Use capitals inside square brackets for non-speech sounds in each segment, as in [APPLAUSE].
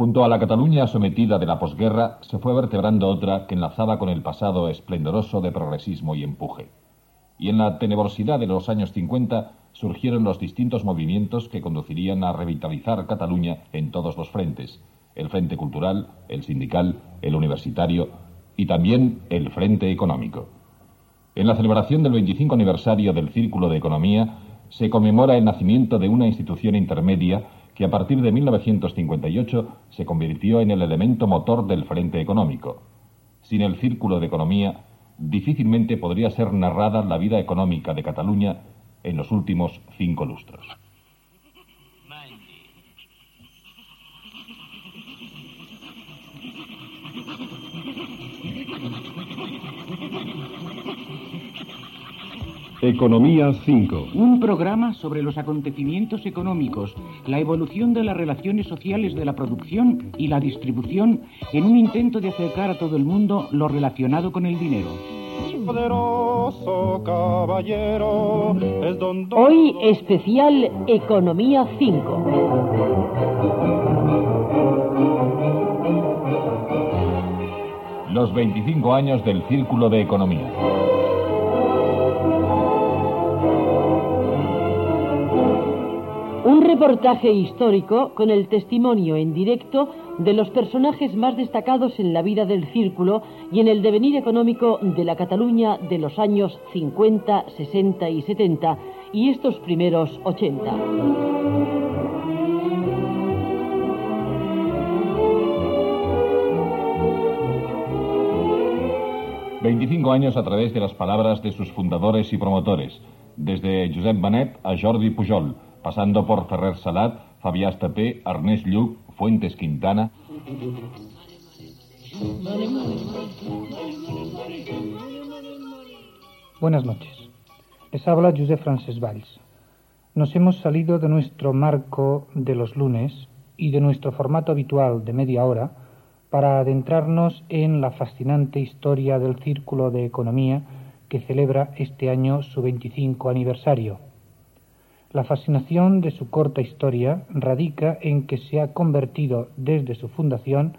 Junto a la Cataluña sometida de la posguerra se fue vertebrando otra que enlazaba con el pasado esplendoroso de progresismo y empuje. Y en la tenebrosidad de los años 50 surgieron los distintos movimientos que conducirían a revitalizar Cataluña en todos los frentes, el frente cultural, el sindical, el universitario y también el frente económico. En la celebración del 25 aniversario del Círculo de Economía se conmemora el nacimiento de una institución intermedia que a partir de 1958 se convirtió en el elemento motor del frente económico. Sin el Círculo de Economía, difícilmente podría ser narrada la vida económica de Cataluña en los últimos cinco lustros. Economía 5. Un programa sobre los acontecimientos económicos, la evolución de las relaciones sociales de la producción y la distribución en un intento de acercar a todo el mundo lo relacionado con el dinero. Hoy especial Economía 5. Los 25 años del Círculo de Economía. Reportaje histórico con el testimonio en directo de los personajes más destacados en la vida del círculo y en el devenir económico de la Cataluña de los años 50, 60 y 70 y estos primeros 80. ...25 años a través de las palabras de sus fundadores y promotores... ...desde Josep Benet a Jordi Pujol pasando por Ferrer Salat, Fabià Estapé, Ernest Lluc, Fuentes Quintana. Buenas noches. Les habla Josep Frances Valls. Nos hemos salido de nuestro marco de los lunes y de nuestro formato habitual de media hora para adentrarnos en la fascinante historia del Círculo de Economía que celebra este año su 25 aniversario. La fascinación de su corta historia radica en que se ha convertido desde su fundación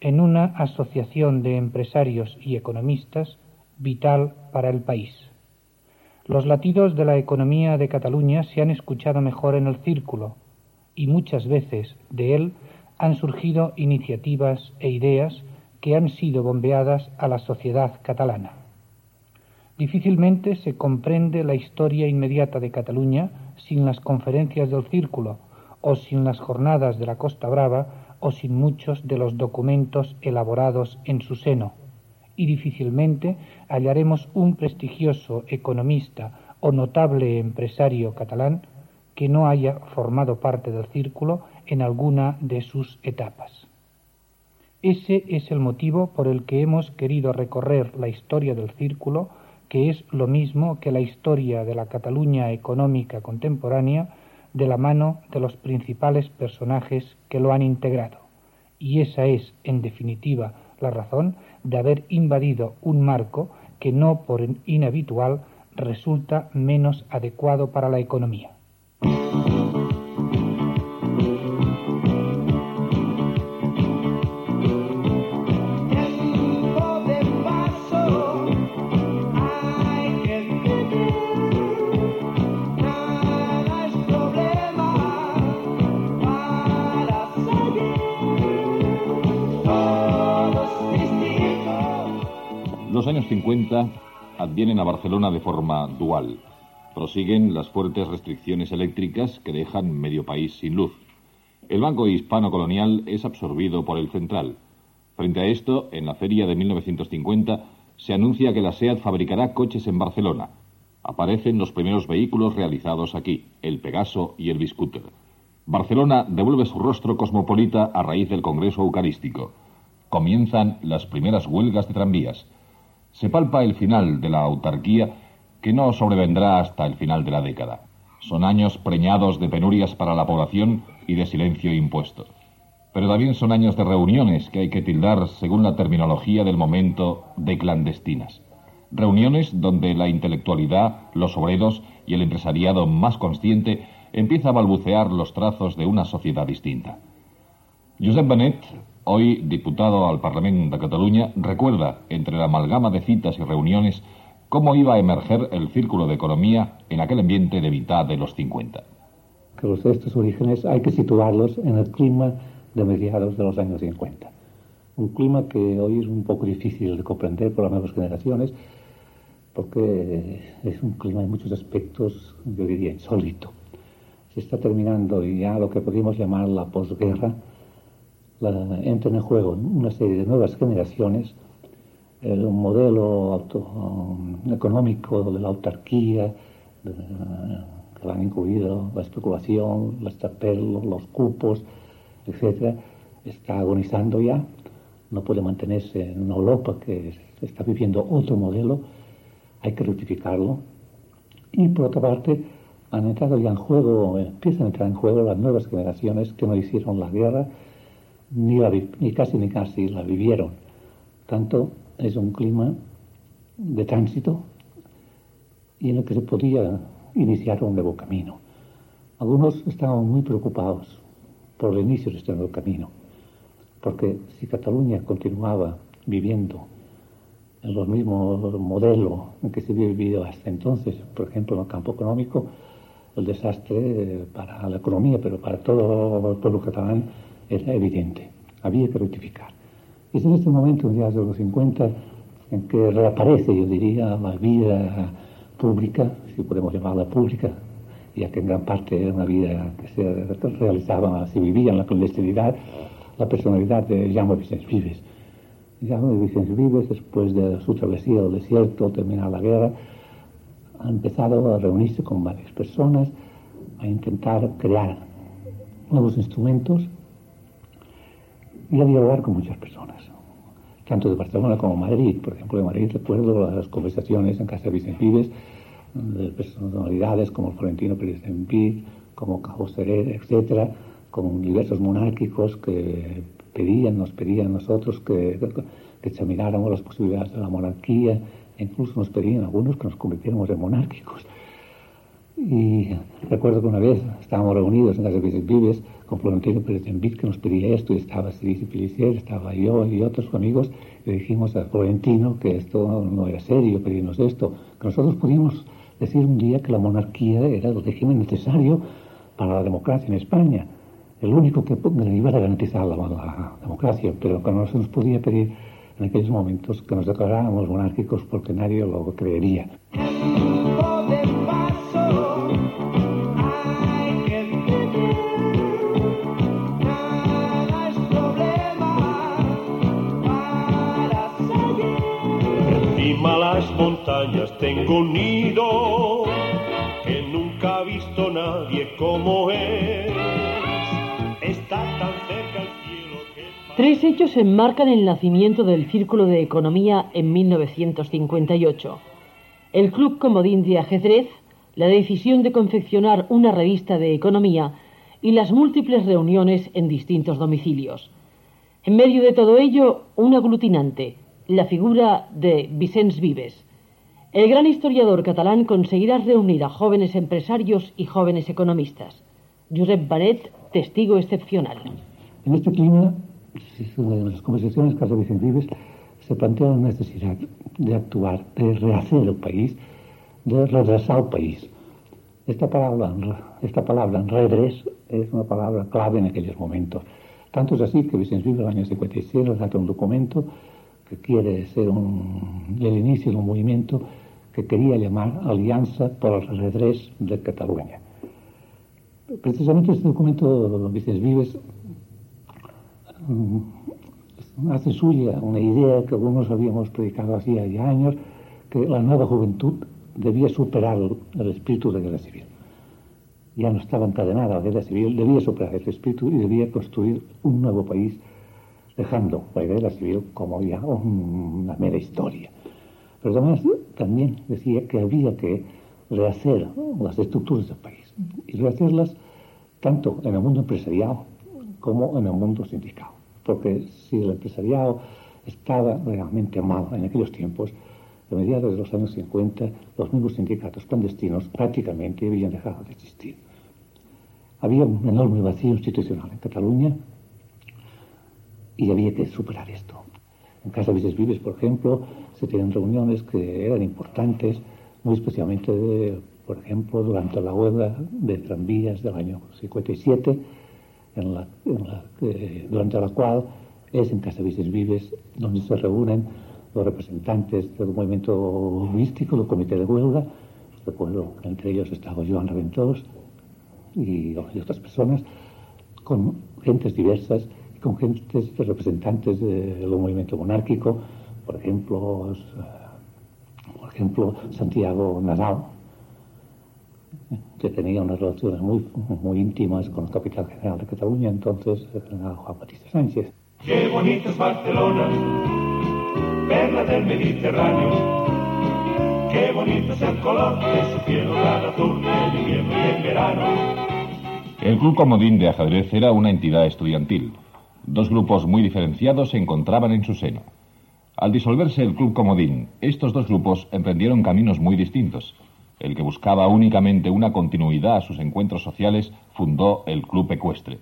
en una asociación de empresarios y economistas vital para el país. Los latidos de la economía de Cataluña se han escuchado mejor en el círculo y muchas veces de él han surgido iniciativas e ideas que han sido bombeadas a la sociedad catalana. Difícilmente se comprende la historia inmediata de Cataluña sin las conferencias del Círculo, o sin las jornadas de la Costa Brava, o sin muchos de los documentos elaborados en su seno. Y difícilmente hallaremos un prestigioso economista o notable empresario catalán que no haya formado parte del Círculo en alguna de sus etapas. Ese es el motivo por el que hemos querido recorrer la historia del Círculo que es lo mismo que la historia de la Cataluña económica contemporánea de la mano de los principales personajes que lo han integrado. Y esa es, en definitiva, la razón de haber invadido un marco que no por inhabitual resulta menos adecuado para la economía. De forma dual. Prosiguen las fuertes restricciones eléctricas que dejan medio país sin luz. El Banco Hispano Colonial es absorbido por el Central. Frente a esto, en la feria de 1950 se anuncia que la SEAT fabricará coches en Barcelona. Aparecen los primeros vehículos realizados aquí, el Pegaso y el Biscooter. Barcelona devuelve su rostro cosmopolita a raíz del Congreso Eucarístico. Comienzan las primeras huelgas de tranvías se palpa el final de la autarquía que no sobrevendrá hasta el final de la década. Son años preñados de penurias para la población y de silencio impuesto. Pero también son años de reuniones que hay que tildar, según la terminología del momento, de clandestinas. Reuniones donde la intelectualidad, los obreros y el empresariado más consciente empieza a balbucear los trazos de una sociedad distinta. Josep Benet, hoy diputado al Parlamento de Cataluña, recuerda, entre la amalgama de citas y reuniones, cómo iba a emerger el círculo de economía en aquel ambiente de mitad de los 50. Que estos orígenes hay que situarlos en el clima de mediados de los años 50. Un clima que hoy es un poco difícil de comprender por las nuevas generaciones, porque es un clima en muchos aspectos, yo diría, insólito. Se está terminando ya lo que podríamos llamar la posguerra, la, entran en juego una serie de nuevas generaciones, el modelo um, económico de la autarquía, que han incluido la especulación, los tapelos, los cupos, etcétera, está agonizando ya, no puede mantenerse en una Europa que está viviendo otro modelo, hay que rectificarlo. Y por otra parte, han entrado ya en juego, empiezan a entrar en juego las nuevas generaciones que no hicieron la guerra, ni, casi ni casi la vivieron. Tanto es un clima de tránsito y en el que se podía iniciar un nuevo camino. Algunos estaban muy preocupados por el inicio de este nuevo camino, porque si Cataluña continuaba viviendo en los mismos modelos en que se había vivido hasta entonces, por ejemplo en el campo económico, el desastre para la economía, pero para todo el pueblo catalán era evidente. Había que rectificar. Y es en este momento, en días de los 50, en que reaparece, yo diría, la vida pública, si podemos llamarla pública, ya que en gran parte era una vida que se realizaba, se vivía en la clandestinidad, la personalidad de Jaume Vicens Vives. Jaume Vicens Vives, después de su travesía del desierto, terminar la guerra, ha empezado a reunirse con varias personas, a intentar crear nuevos instrumentos y a dialogar con muchas personas, tanto de Barcelona como Madrid. Por ejemplo, en Madrid recuerdo las conversaciones en casa de Vicente Vives de personalidades como Florentino Pérez de como Cabo Serer, etcétera, con diversos monárquicos que pedían, nos pedían a nosotros que, que examináramos las posibilidades de la monarquía, incluso nos pedían algunos que nos convirtiéramos en monárquicos. Y recuerdo que una vez estábamos reunidos en casa de Vives con Florentino Pérez de que nos pedía esto, y estaba Sirici Pelicier, estaba yo y otros amigos, le dijimos a Florentino que esto no era serio, pedirnos esto, que nosotros podíamos decir un día que la monarquía era el régimen necesario para la democracia en España, el único que iba a garantizar la, la democracia, pero que no se nos podía pedir en aquellos momentos que nos declaráramos monárquicos porque nadie lo creería. Tres hechos enmarcan el nacimiento del Círculo de Economía en 1958. El Club Comodín de Ajedrez, la decisión de confeccionar una revista de economía y las múltiples reuniones en distintos domicilios. En medio de todo ello, un aglutinante, la figura de Vicens Vives. El gran historiador catalán conseguirá reunir a jóvenes empresarios y jóvenes economistas. Josep Banet, testigo excepcional. En este clima, en las conversaciones con Vicens Vives, se plantea la necesidad de actuar, de rehacer el país, de redresar el país. Esta palabra, esta palabra redres es una palabra clave en aquellos momentos. Tanto es así que Vicens Vives en el año 56 redacta un documento que quiere ser el inicio de un movimiento que quería llamar Alianza por el Redrés de Cataluña. Precisamente este documento, Vicens Vives, mm, hace suya una idea que algunos habíamos predicado hacía ya años, que la nueva juventud debía superar el espíritu de guerra civil. Ya no estaba encadenada la guerra civil, debía superar ese espíritu y debía construir un nuevo país dejando la idea civil como ya una mera historia. Pero además también decía que había que rehacer las estructuras del país y rehacerlas tanto en el mundo empresarial como en el mundo sindical. Porque si el empresariado estaba realmente mal en aquellos tiempos, a mediados de los años 50, los mismos sindicatos clandestinos prácticamente habían dejado de existir. Había un enorme vacío institucional en Cataluña y había que superar esto. En Casa Vives Vives, por ejemplo, se tienen reuniones que eran importantes, muy especialmente, por ejemplo, durante la huelga de tranvías del año 57, en la, durante la cual es en Casa Vives Vives donde se reúnen los representantes del movimiento místico, del comité de huelga, recuerdo que entre ellos estaba Joan Reventós y, otras personas, con gentes diversas con gentes representantes del movimiento monárquico, por ejemplo, por ejemplo Santiago Nadal, que tenía unas relaciones muy, muy íntimas con el capitán general de Cataluña, entonces el general Juan Batista Sánchez. Qué bonito es Barcelona, perla del Mediterráneo. Qué bonito es el color de su cielo tan azul en invierno y en verano. El Club Comodín de Ajedrez era una entidad estudiantil. Dos grupos muy diferenciados se encontraban en su seno. Al disolverse el Club Comodín, estos dos grupos emprendieron caminos muy distintos. El que buscaba únicamente una continuidad a sus encuentros sociales fundó el Club Ecuestre.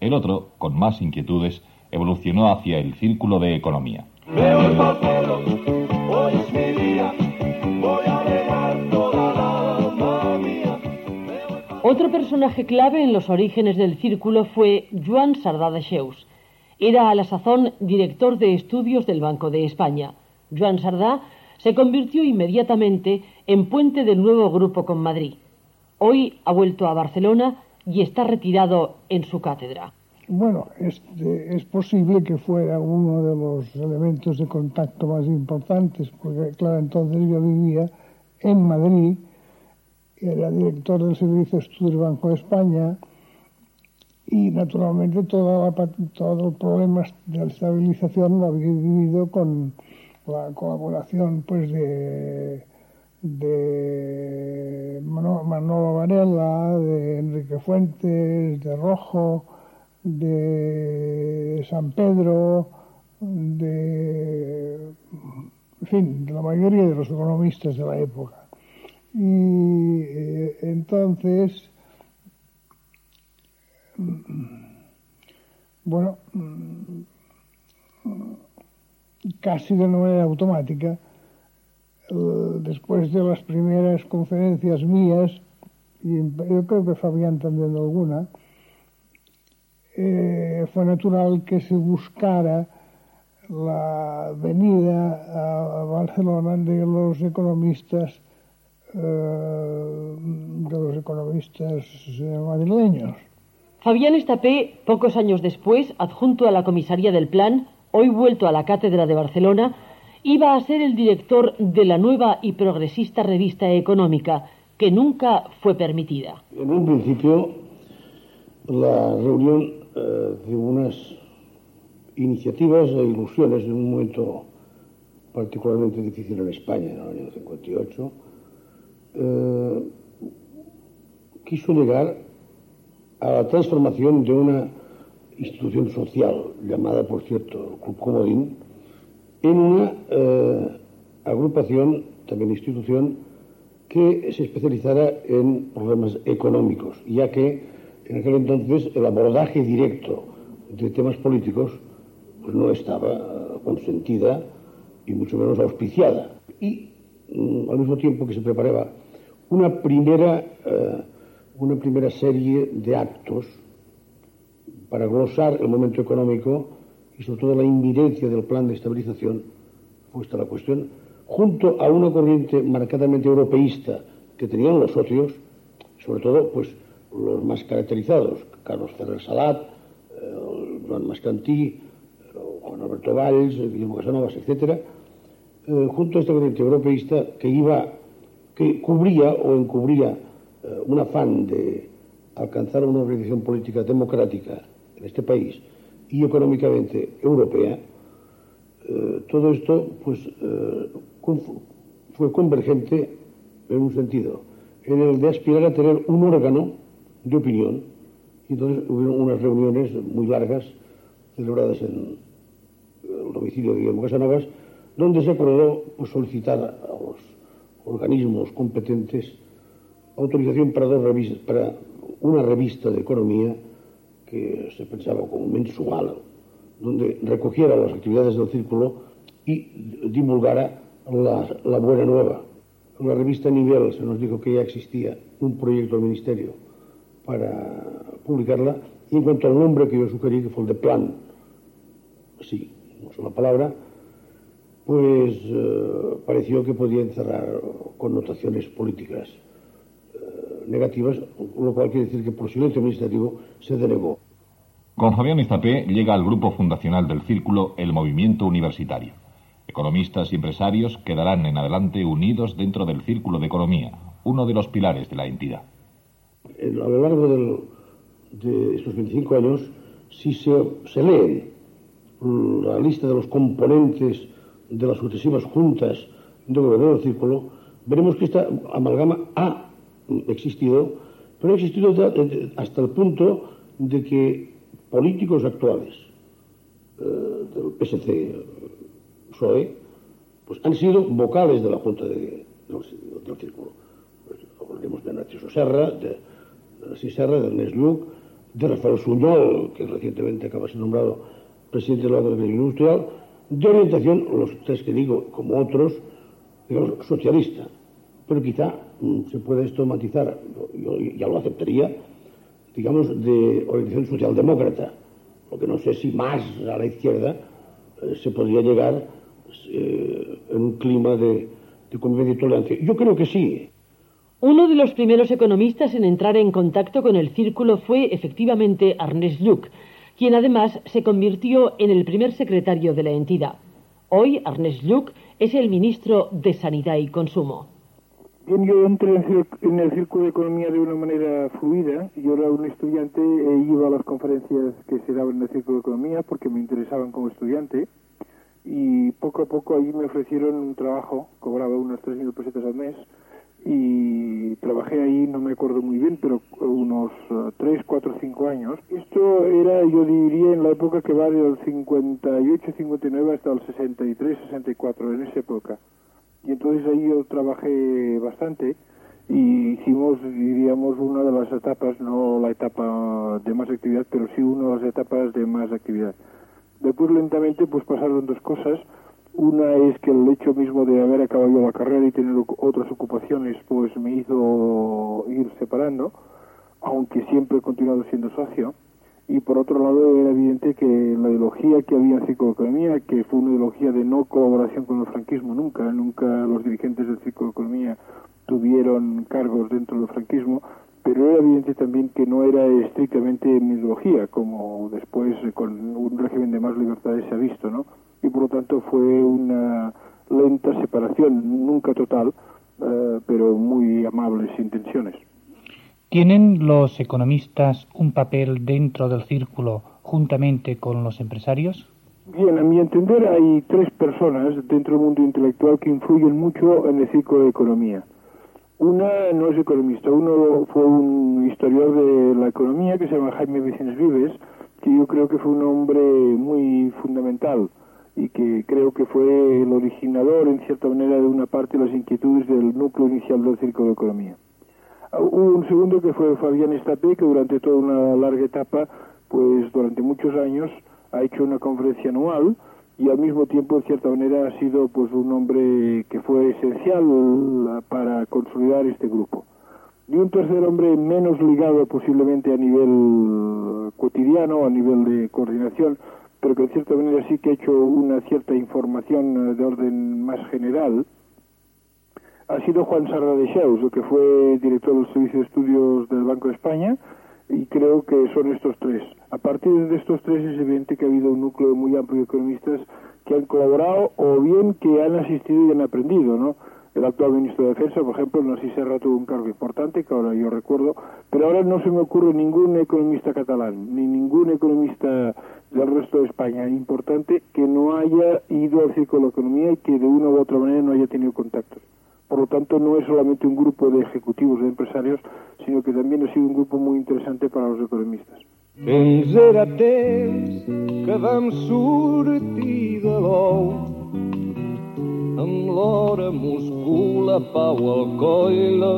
El otro, con más inquietudes, evolucionó hacia el Círculo de Economía. Veo el papel, hoy es mi día, voy a regar toda la alma mía. Otro personaje clave en los orígenes del círculo fue Joan Sardá de Xeus. Era a la sazón director de estudios del Banco de España. Joan Sardá se convirtió inmediatamente en puente del nuevo grupo con Madrid. Hoy ha vuelto a Barcelona y está retirado en su cátedra. Bueno, es, es, posible que fuera uno de los elementos de contacto más importantes, porque claro, entonces yo vivía en Madrid, era director del Servicio de Estudios del Banco de España, y naturalmente toda la, todos los problemas de la estabilización lo había vivido con la colaboración pues de, de Manolo Varela, de Enrique Fuentes, de Rojo, de San Pedro, de, en fin, de la mayoría de los economistas de la época. Y eh, entonces, bueno, casi de manera automática, después de las primeras conferencias mías, y yo creo que Fabián también alguna, eh, fue natural que se buscara la venida a Barcelona de los economistas eh, de los economistas madrileños. Fabián Estapé, pocos años después, adjunto a la comisaría del Plan, hoy vuelto a la cátedra de Barcelona, iba a ser el director de la nueva y progresista revista económica, que nunca fue permitida. En un principio, la reunión eh, de unas iniciativas e ilusiones en un momento particularmente difícil en España, en el año 58, eh, quiso llegar a la transformación de una institución social, llamada, por cierto, Club Comodín, en una eh, agrupación, también institución, que se especializara en problemas económicos, ya que en aquel entonces el abordaje directo de temas políticos pues no estaba consentida y mucho menos auspiciada. Y mm, al mismo tiempo que se preparaba una primera, eh, una primera serie de actos para glosar el momento económico y sobre todo la inminencia del plan de estabilización, puesta la cuestión, junto a una corriente marcadamente europeísta que tenían los socios, sobre todo pues los más caracterizados, Carlos Ferrer Salat, eh, Joan Mascantí, Juan Alberto Valls, Guillermo Casanovas, etc., eh, junto a esta corriente europeísta que iba, que cubría o encubría eh, Eh, un afán de alcanzar una organización política democrática en este país y económicamente europea, eh, todo esto pues, eh, fue convergente en un sentido, en el de aspirar a tener un órgano de opinión. Y entonces hubo unas reuniones muy largas celebradas en el domicilio de Guillermo Casanovas, donde se acordó pues, solicitar a los organismos competentes autorización para, dos revistas, para una revista de economía que se pensaba como mensual, donde recogiera las actividades del círculo y divulgara la, buena nueva. En la revista Nivel se nos dijo que ya existía un proyecto del Ministerio para publicarla y en cuanto al nombre que yo sugerí, que fue el de plan, sí, no es una palabra, pues eh, pareció que podía encerrar connotaciones políticas negativas, lo cual quiere decir que por silencio administrativo se denegó. Con Fabián Estapé llega al grupo fundacional del Círculo el Movimiento Universitario. Economistas y empresarios quedarán en adelante unidos dentro del Círculo de Economía, uno de los pilares de la entidad. A lo largo de estos 25 años, si se, se lee la lista de los componentes de las sucesivas juntas de gobierno del círculo, veremos que esta amalgama ha existido, pero ha existido hasta el punto de que políticos actuales eh, del PSC, PSOE, pues han sido vocales de la Junta de, del, Círculo. Pues, hablaremos de Narciso Serra, de, de Serra, de Ernest Lluc, de Rafael Suñol, que recientemente acaba de ser nombrado presidente de la Academia Industrial, de orientación, los tres que digo, como otros, digamos, socialista. Pero quizá se puede esto matizar, yo ya lo aceptaría, digamos, de orientación socialdemócrata, lo que no sé si más a la izquierda eh, se podría llegar eh, en un clima de, de convivencia y tolerancia. Yo creo que sí. Uno de los primeros economistas en entrar en contacto con el círculo fue efectivamente Ernest Lluc, quien además se convirtió en el primer secretario de la entidad. Hoy Ernest Lluc es el ministro de Sanidad y Consumo. Bien, yo entré en el Círculo de Economía de una manera fluida. Yo era un estudiante e iba a las conferencias que se daban en el Círculo de Economía porque me interesaban como estudiante. Y poco a poco ahí me ofrecieron un trabajo, cobraba unas 3.000 pesetas al mes y trabajé ahí, no me acuerdo muy bien, pero unos 3, 4, 5 años. Esto era, yo diría, en la época que va del 58, 59 hasta el 63, 64, en esa época. Y entonces ahí yo trabajé bastante y hicimos, diríamos, una de las etapas, no la etapa de más actividad, pero sí una de las etapas de más actividad. Después lentamente pues pasaron dos cosas. Una es que el hecho mismo de haber acabado la carrera y tener otras ocupaciones, pues me hizo ir separando, aunque siempre he continuado siendo socio. Y por otro lado, era evidente que la ideología que había en psicoeconomía, que fue una ideología de no colaboración con el franquismo, nunca, nunca los dirigentes del psicoeconomía tuvieron cargos dentro del franquismo, pero era evidente también que no era estrictamente mi ideología, como después con un régimen de más libertades se ha visto, ¿no? y por lo tanto fue una lenta separación, nunca total, eh, pero muy amables intenciones. ¿Tienen los economistas un papel dentro del círculo juntamente con los empresarios? Bien, a mi entender hay tres personas dentro del mundo intelectual que influyen mucho en el círculo de economía. Una no es economista, uno fue un historiador de la economía que se llama Jaime Vicens Vives, que yo creo que fue un hombre muy fundamental y que creo que fue el originador, en cierta manera, de una parte de las inquietudes del núcleo inicial del Círculo de Economía. Hubo un segundo que fue Fabián Estapé, que durante toda una larga etapa, pues durante muchos años, ha hecho una conferencia anual y al mismo tiempo, en cierta manera, ha sido pues un hombre que fue esencial para consolidar este grupo. Y un tercer hombre menos ligado posiblemente a nivel cotidiano, a nivel de coordinación, pero que en cierta manera sí que ha hecho una cierta información de orden más general, ha sido Juan Sarra de Xeus, que fue director del Servicio de Estudios del Banco de España, y creo que son estos tres. A partir de estos tres es evidente que ha habido un núcleo muy amplio de economistas que han colaborado o bien que han asistido y han aprendido, ¿no? el actual ministro de Defensa, por ejemplo, Narcís Serra tuvo un cargo importante, que ahora yo recuerdo, pero ahora no se me ocurre ningún economista catalán, ni ningún economista del resto de España importante que no haya ido al círculo de economía y que de una u otra manera no haya tenido contactos. Por lo tanto, no es solamente un grupo de ejecutivos, de empresarios, sino que también ha sido un grupo muy interesante para los economistas. amb l'hora muscula pau al coll, la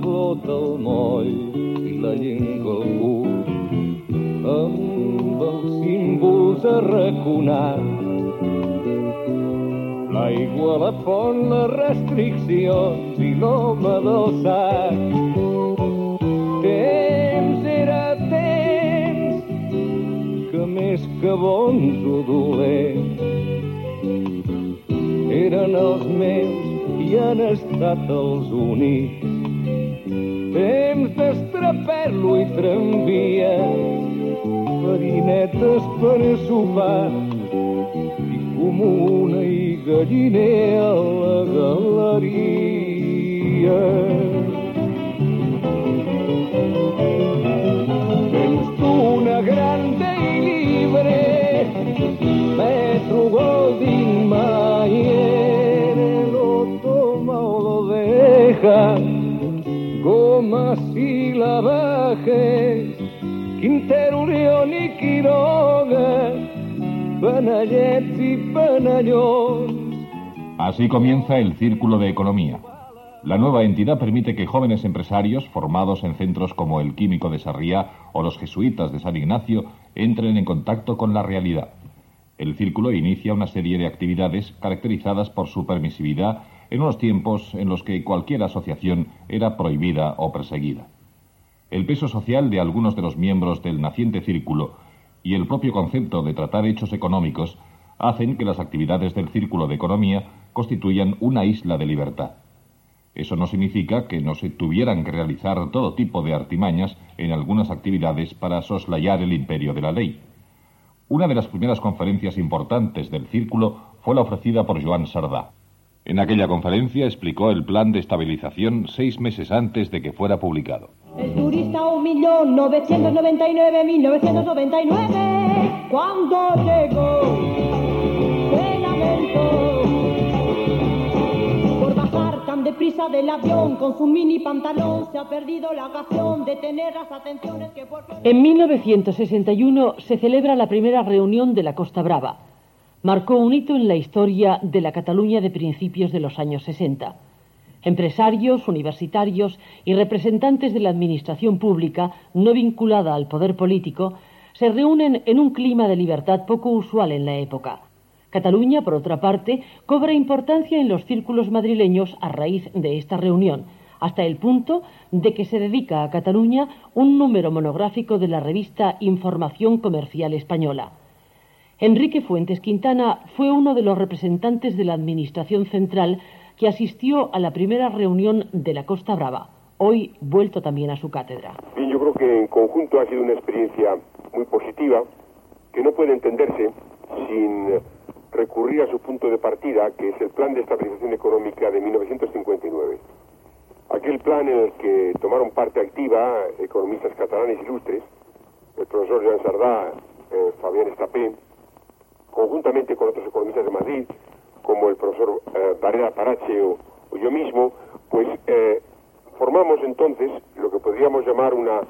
flota al moll i la llengua al cul. Amb els símbols arraconats. L'aigua, la font, les restriccions i l'home del sac. Temps era temps que més que bons o dolents eren els meus i han estat els únics temps d'estraperlo i tramvies, farinetes per sopar, comuna i galliner a la galeria. Temps d'una grande i libre, Metro Golding Mayer, lo toma o lo deja, Goma si la bajes, Quintero, León y Panallón. Así comienza el Círculo de Economía. La nueva entidad permite que jóvenes empresarios formados en centros como el Químico de Sarriá o los jesuitas de San Ignacio entren en contacto con la realidad. El círculo inicia una serie de actividades caracterizadas por su permisividad en unos tiempos en los que cualquier asociación era prohibida o perseguida. El peso social de algunos de los miembros del naciente círculo y el propio concepto de tratar hechos económicos hacen que las actividades del círculo de economía constituyan una isla de libertad. Eso no significa que no se tuvieran que realizar todo tipo de artimañas en algunas actividades para soslayar el imperio de la ley. Una de las primeras conferencias importantes del círculo fue la ofrecida por Joan Sardá. En aquella conferencia explicó el plan de estabilización seis meses antes de que fuera publicado. El turista 1.999.1999, cuando llegó, se lamentó por bajar tan deprisa del avión con su mini pantalón. Se ha perdido la ocasión de tener las atenciones que por... En 1961 se celebra la primera reunión de la Costa Brava. Marcó un hito en la historia de la Cataluña de principios de los años 60. Empresarios, universitarios y representantes de la administración pública no vinculada al poder político se reúnen en un clima de libertad poco usual en la época. Cataluña, por otra parte, cobra importancia en los círculos madrileños a raíz de esta reunión, hasta el punto de que se dedica a Cataluña un número monográfico de la revista Información Comercial Española. Enrique Fuentes Quintana fue uno de los representantes de la Administración Central que asistió a la primera reunión de la Costa Brava, hoy vuelto también a su cátedra. Yo creo que en conjunto ha sido una experiencia muy positiva que no puede entenderse sin recurrir a su punto de partida, que es el Plan de Estabilización Económica de 1959. Aquel plan en el que tomaron parte activa economistas catalanes ilustres, el profesor Joan Sardá, eh, Fabián Estapé, conjuntamente con otros economistas de Madrid, como el profesor eh, Barrera Parache o, yo mismo, pues eh, formamos entonces lo que podríamos llamar una,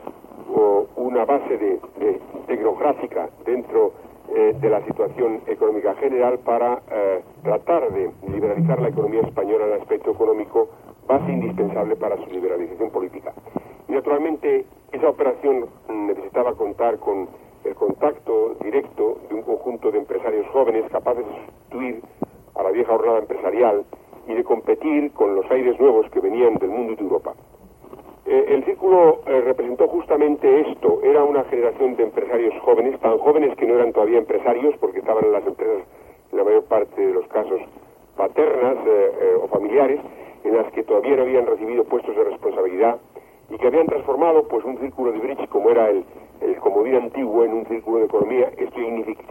una base de, de, tecnográfica dentro eh, de la situación económica general para tratar de liberalizar la economía española en el aspecto económico, base indispensable para su liberalización política. Y naturalmente esa operación necesitaba contar con el contacto directo de un conjunto de empresarios jóvenes capaces de sustituir a la vieja jornada empresarial y de competir con los aires nuevos que venían del mundo y de Europa. Eh, el círculo eh, representó justamente esto, era una generación de empresarios jóvenes, tan jóvenes que no eran todavía empresarios porque estaban en las empresas, en la mayor parte de los casos, paternas eh, o familiares, en las que todavía no habían recibido puestos de responsabilidad y que habían transformado pues un círculo de bridge como era el, el comodín antiguo en un círculo de economía, esto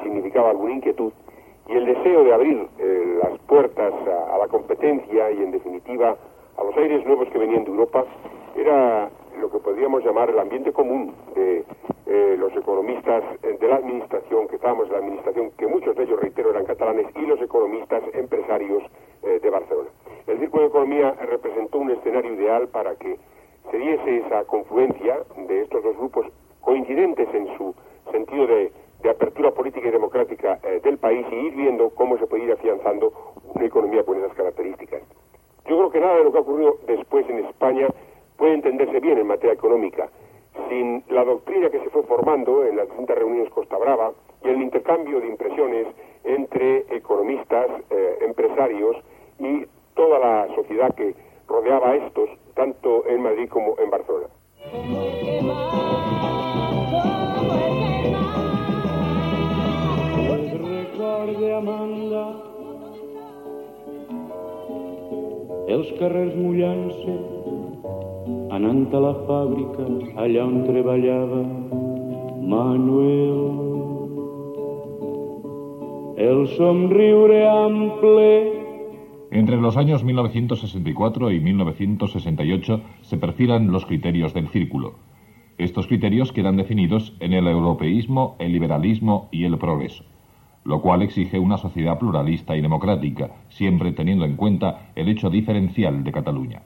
significaba alguna inquietud y el deseo de abrir eh, las puertas a, la competencia y en definitiva a los aires nuevos que venían de Europa era lo que podríamos llamar el ambiente común de eh, los economistas de la administración, que estábamos en la administración, que muchos de ellos, reitero, eran catalanes, y los economistas empresarios eh, de Barcelona. El Círculo de Economía representó un escenario ideal para que se diese esa confluencia de estos dos grupos coincidentes en su sentido de, apertura política y democrática eh, del país y ir viendo cómo se puede ir afianzando una economía con esas características. Yo creo que nada de lo que ha ocurrido después en España puede entenderse bien en materia económica sin la doctrina que se fue formando en las distintas reuniones Costa Brava y el intercambio de impresiones entre economistas, eh, empresarios y toda la sociedad que rodeaba a estos, tanto en Madrid como en Barcelona. Els carrers mullant-se, anant a la fàbrica, allà on treballava Manuel. El somriure ample Entre los años 1964 y 1968 se perfilan los criterios del círculo. Estos criterios quedan definidos en el europeísmo, el liberalismo y el progreso lo cual exige una sociedad pluralista y democrática, siempre teniendo en cuenta el hecho diferencial de Cataluña.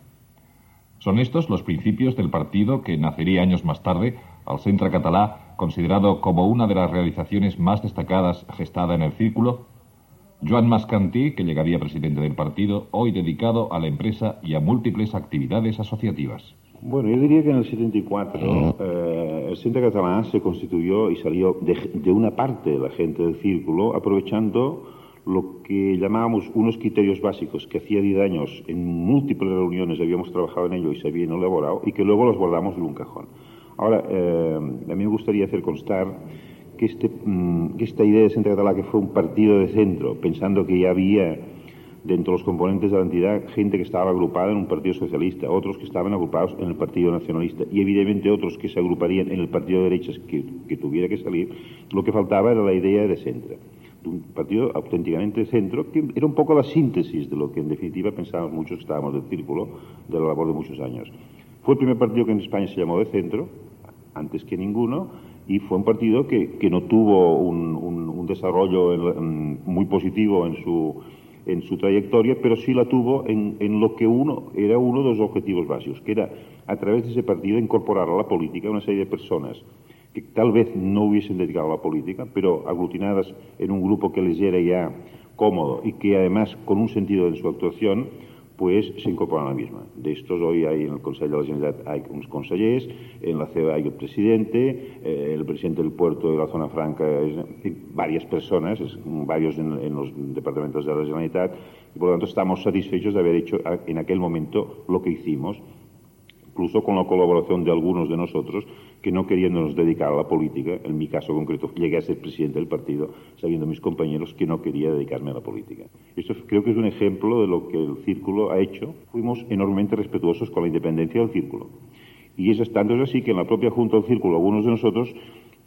Son estos los principios del partido que nacería años más tarde, al Centre Catalá, considerado como una de las realizaciones más destacadas gestada en el círculo. Joan Mascantí, que llegaría presidente del partido, hoy dedicado a la empresa y a múltiples actividades asociativas. Bueno, yo diría que en el 74 eh, el Centro Catalán se constituyó y salió de, una parte de la gente del círculo aprovechando lo que llamábamos unos criterios básicos que hacía 10 años en múltiples reuniones habíamos trabajado en ello y se habían elaborado y que luego los guardamos en un cajón. Ahora, eh, a mí me gustaría hacer constar que, este, mm, que esta idea de Centro Catalán que fue un partido de centro, pensando que ya había dentro de los componentes de la entidad gente que estaba agrupada en un partido socialista, otros que estaban agrupados en el partido nacionalista y evidentemente otros que se agruparían en el partido de derechas que, tuviera que salir, lo que faltaba era la idea de centro, de un partido auténticamente centro, que era un poco la síntesis de lo que en definitiva pensábamos muchos que estábamos del círculo de la labor de muchos años. Fue el primer partido que en España se llamó de centro, antes que ninguno, y fue un partido que, no tuvo un desarrollo muy positivo en su en su trayectoria, pero sí la tuvo en, en, lo que uno era uno de los objetivos básicos, que era a través de ese partido incorporar a la política una serie de personas que tal vez no hubiesen dedicado a la política, pero aglutinadas en un grupo que les era ya cómodo y que además con un sentido en su actuación pues se incorporan a la misma. De estos hoy hay en el Consejo de la Generalitat hay unos consellers, en la CEA hay el presidente, eh, el presidente del puerto de la zona franca, varias personas, varios en, los departamentos de la Generalitat, y por lo tanto estamos satisfechos de haber hecho en aquel momento lo que hicimos, incluso con la colaboración de algunos de nosotros que no queriéndonos dedicar a la política, en mi caso concreto, llegué a ser presidente del partido, sabiendo mis compañeros que no quería dedicarme a la política. Esto creo que es un ejemplo de lo que el círculo ha hecho. Fuimos enormemente respetuosos con la independencia del círculo. Y eso es tanto así que en la propia Junta del Círculo, algunos de nosotros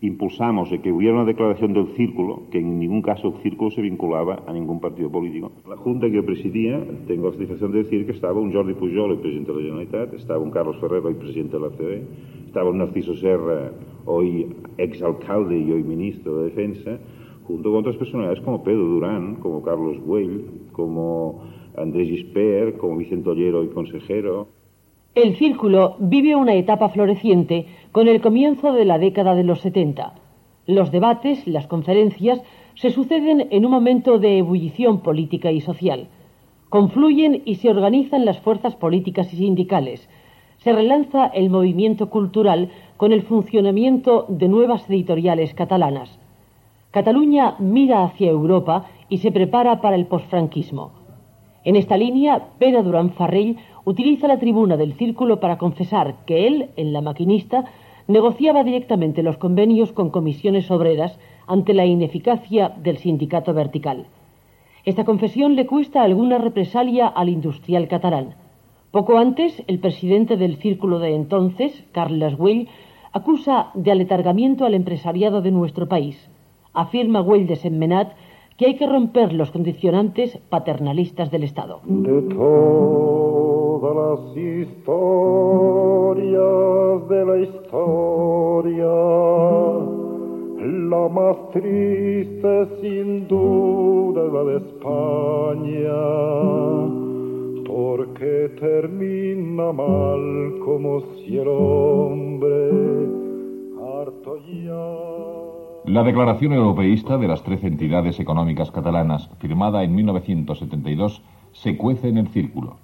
impulsamos de que hubiera una declaración del círculo, que en ningún caso el círculo se vinculaba a ningún partido político. La junta que presidía, tengo la satisfacción de decir que estaba un Jordi Pujol, el presidente de la Generalitat, estaba un Carlos Ferrero, el presidente de la CD, estaba un Narciso Serra, hoy exalcalde y hoy ministro de Defensa, junto con otras personalidades como Pedro Durán, como Carlos Güell, como Andrés Gisper, como Vicente Ollero y consejero. El círculo vive una etapa floreciente con el comienzo de la década de los 70. Los debates, las conferencias, se suceden en un momento de ebullición política y social. Confluyen y se organizan las fuerzas políticas y sindicales. Se relanza el movimiento cultural con el funcionamiento de nuevas editoriales catalanas. Cataluña mira hacia Europa y se prepara para el posfranquismo. En esta línea, Pere Durán Farrell utiliza la tribuna del círculo para confesar que él, en la maquinista, negociaba directamente los convenios con comisiones obreras ante la ineficacia del sindicato vertical. Esta confesión le cuesta alguna represalia al industrial catalán. Poco antes, el presidente del círculo de entonces, Carles Güell, acusa de aletargamiento al empresariado de nuestro país. Afirma Güell de Semmenat que hay que romper los condicionantes paternalistas del Estado. De todas las historias de la historia, la más triste sin duda la de España, porque termina mal como si el hombre harto ya la Declaración Europeísta de las Trece Entidades Económicas Catalanas, firmada en 1972, se cuece en el círculo.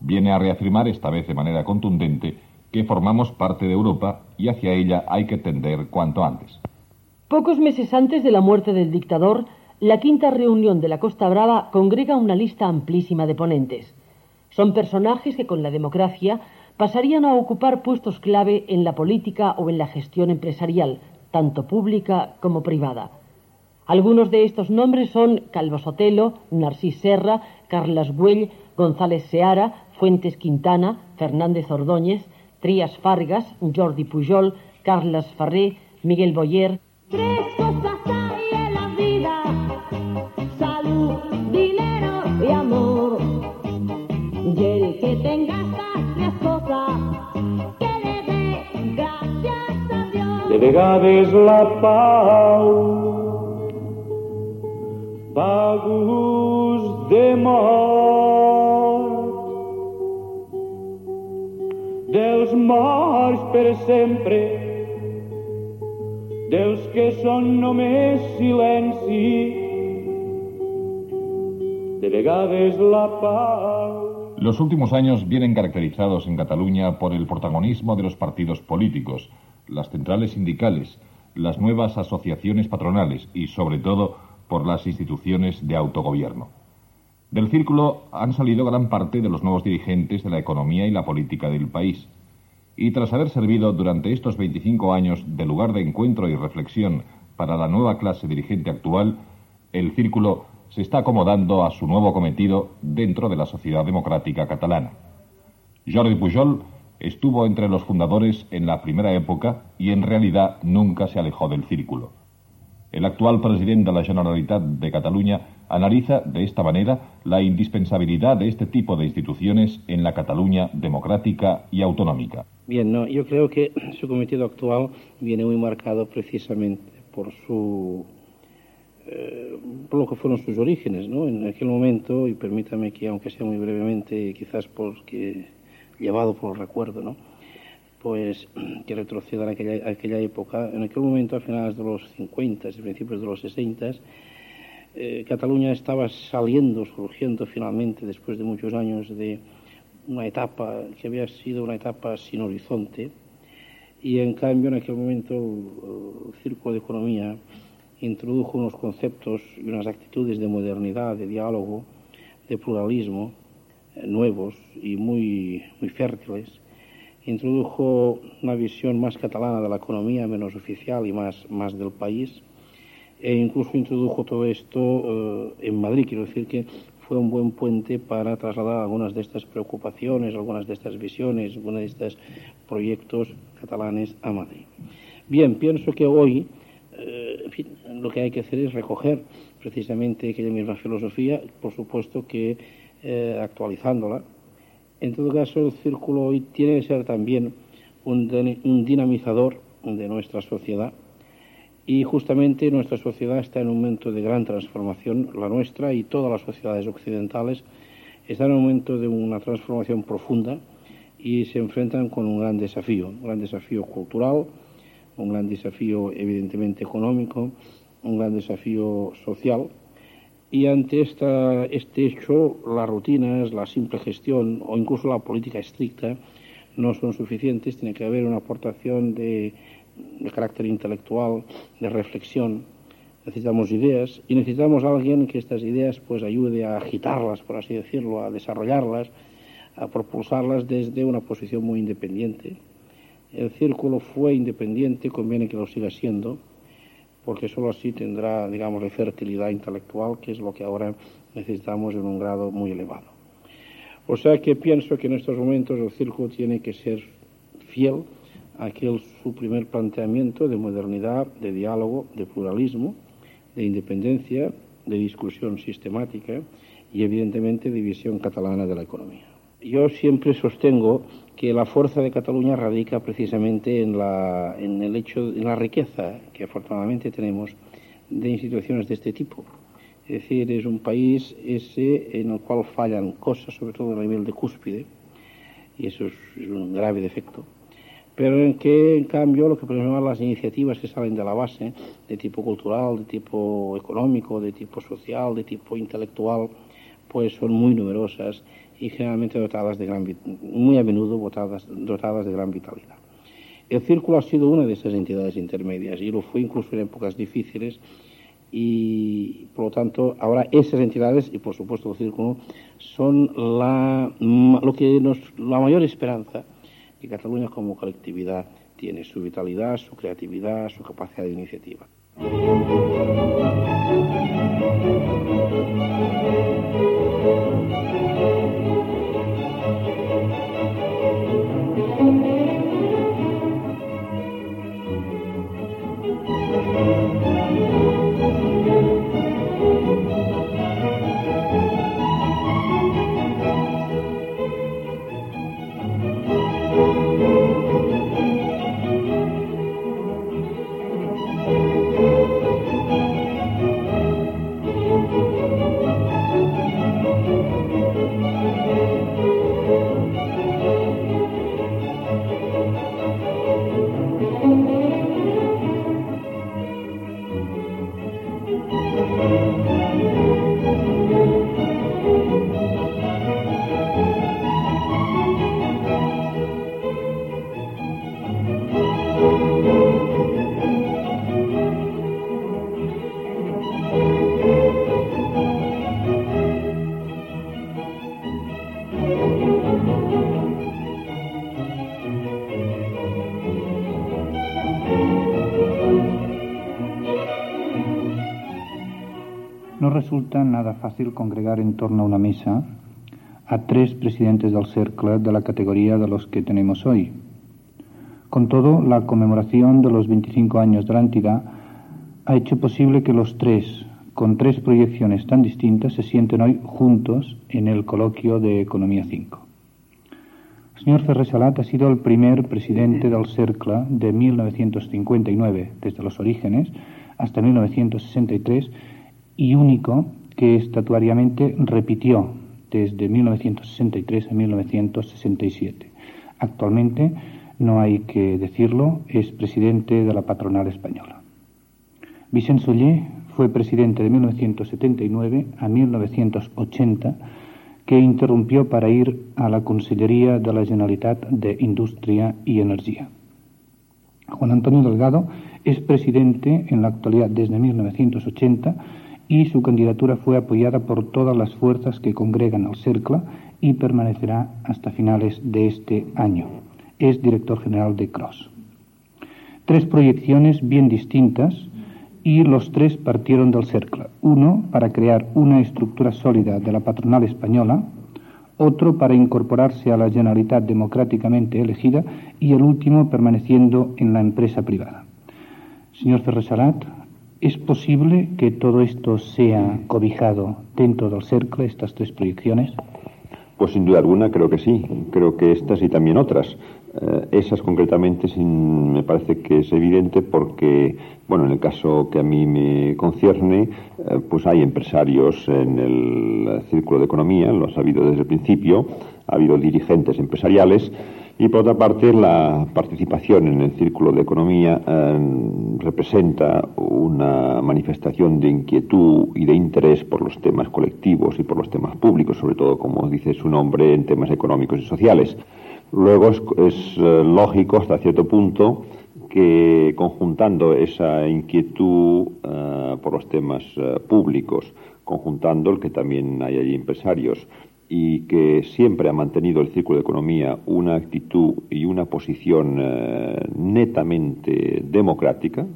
Viene a reafirmar, esta vez de manera contundente, que formamos parte de Europa y hacia ella hay que tender cuanto antes. Pocos meses antes de la muerte del dictador, la quinta reunión de la Costa Brava congrega una lista amplísima de ponentes. Son personajes que con la democracia pasarían a ocupar puestos clave en la política o en la gestión empresarial, tanto pública como privada. Algunos de estos nombres son Calvo Sotelo, Narcís Serra, Carlas Güell, González Seara, Fuentes Quintana, Fernández Ordóñez, Trías Fargas, Jordi Pujol, Carles Ferrer, Miguel Boyer. Tres De vegades la pau va gust de mort dels morts per sempre. Dels que són només silenci. De vegades la pau Los últimos años vienen caracterizados en Cataluña por el protagonismo de los partidos políticos, las centrales sindicales, las nuevas asociaciones patronales y, sobre todo, por las instituciones de autogobierno. Del círculo han salido gran parte de los nuevos dirigentes de la economía y la política del país. Y tras haber servido durante estos 25 años de lugar de encuentro y reflexión para la nueva clase dirigente actual, el círculo se está acomodando a su nuevo cometido dentro de la sociedad democrática catalana. Jordi Pujol estuvo entre los fundadores en la primera época y en realidad nunca se alejó del círculo. El actual presidente de la Generalitat de Cataluña analiza de esta manera la indispensabilidad de este tipo de instituciones en la Cataluña democrática y autonómica. Bien, no, yo creo que su cometido actual viene muy marcado precisamente por su eh, por lo que fueron sus orígenes, ¿no? En aquel momento, y permítame que, aunque sea muy brevemente, quizás porque llevado por el recuerdo, ¿no? Pues [CLEARS THROAT] que retroceda a aquella, aquella época. En aquel momento, a finales de los 50 y principios de los 60, eh, Cataluña estaba saliendo, surgiendo finalmente, después de muchos años, de una etapa que había sido una etapa sin horizonte, y en cambio, en aquel momento, el Círculo de Economía introdujo unos conceptos y unas actitudes de modernidad, de diálogo, de pluralismo nuevos y muy, muy fértiles. Introdujo una visión más catalana de la economía, menos oficial y más, más del país. E incluso introdujo todo esto eh, en Madrid. Quiero decir que fue un buen puente para trasladar algunas de estas preocupaciones, algunas de estas visiones, algunos de estos proyectos catalanes a Madrid. Bien, pienso que hoy eh, en fin, lo que hay que hacer es recoger precisamente aquella misma filosofía, por supuesto que eh, actualizándola. En todo caso, el círculo hoy tiene que ser también un, un dinamizador de nuestra sociedad y justamente nuestra sociedad está en un momento de gran transformación, la nuestra y todas las sociedades occidentales están en un momento de una transformación profunda y se enfrentan con un gran desafío, un gran desafío cultural, un gran desafío evidentemente económico, un gran desafío social. Y ante esta, este hecho, las rutinas, la simple gestión o incluso la política estricta no son suficientes. Tiene que haber una aportación de, de carácter intelectual, de reflexión. Necesitamos ideas y necesitamos alguien que estas ideas pues ayude a agitarlas, por así decirlo, a desarrollarlas, a propulsarlas desde una posición muy independiente el círculo fue independiente, conviene que lo siga siendo, porque solo así tendrá, digamos, la fertilidad intelectual, que es lo que ahora necesitamos en un grado muy elevado. O sea que pienso que en estos momentos el círculo tiene que ser fiel a aquel su primer planteamiento de modernidad, de diálogo, de pluralismo, de independencia, de discusión sistemática y evidentemente de visión catalana de la economía. Yo siempre sostengo que la fuerza de Cataluña radica precisamente en, la, en el hecho, en la riqueza que afortunadamente tenemos de instituciones de este tipo. Es decir, es un país ese en el cual fallan cosas, sobre todo a nivel de cúspide, y eso es, un grave defecto, pero en que, en cambio, lo que podemos las iniciativas que salen de la base, de tipo cultural, de tipo económico, de tipo social, de tipo intelectual, pues son muy numerosas y generalmente dotadas de gran, muy a menudo dotadas, dotadas de gran vitalidad. El círculo ha sido una de esas entidades intermedias y lo fue incluso en épocas difíciles y por lo tanto ahora esas entidades y por supuesto el círculo son la, lo que nos, la mayor esperanza que Cataluña como colectividad tiene, su vitalidad, su creatividad, su capacidad de iniciativa. Fácil congregar en torno a una mesa a tres presidentes del cercle de la categoría de los que tenemos hoy. Con todo, la conmemoración de los 25 años de la entidad ha hecho posible que los tres, con tres proyecciones tan distintas, se sienten hoy juntos en el coloquio de Economía 5. El señor Ferrer Salat ha sido el primer presidente del cercle de 1959, desde los orígenes, hasta 1963, y único que estatuariamente repitió desde 1963 a 1967. Actualmente, no hay que decirlo, es presidente de la patronal española. Vicent Soller fue presidente de 1979 a 1980, que interrumpió para ir a la Consellería de la Generalitat de Industria y Energía. Juan Antonio Delgado es presidente en la actualidad desde 1980 y su candidatura fue apoyada por todas las fuerzas que congregan al CERCLA y permanecerá hasta finales de este año. Es director general de CROSS. Tres proyecciones bien distintas y los tres partieron del CERCLA. Uno para crear una estructura sólida de la patronal española, otro para incorporarse a la Generalitat democráticamente elegida y el último permaneciendo en la empresa privada. Señor Ferresarat, ¿Es posible que todo esto sea cobijado dentro del cercle, estas tres proyecciones? Pues sin duda alguna creo que sí. Creo que estas y también otras. Eh, esas concretamente sin, me parece que es evidente porque, bueno, en el caso que a mí me concierne, eh, pues hay empresarios en el círculo de economía, lo ha habido desde el principio, ha habido dirigentes empresariales y por otra parte, la participación en el círculo de economía eh, representa una manifestación de inquietud y de interés por los temas colectivos y por los temas públicos, sobre todo, como dice su nombre, en temas económicos y sociales. Luego es, eh, lógico, hasta cierto punto, que conjuntando esa inquietud eh, por los temas públicos, conjuntando el que también hay allí empresarios, y que siempre ha mantenido el Círculo de Economía una actitud y una posición eh, netamente democrática,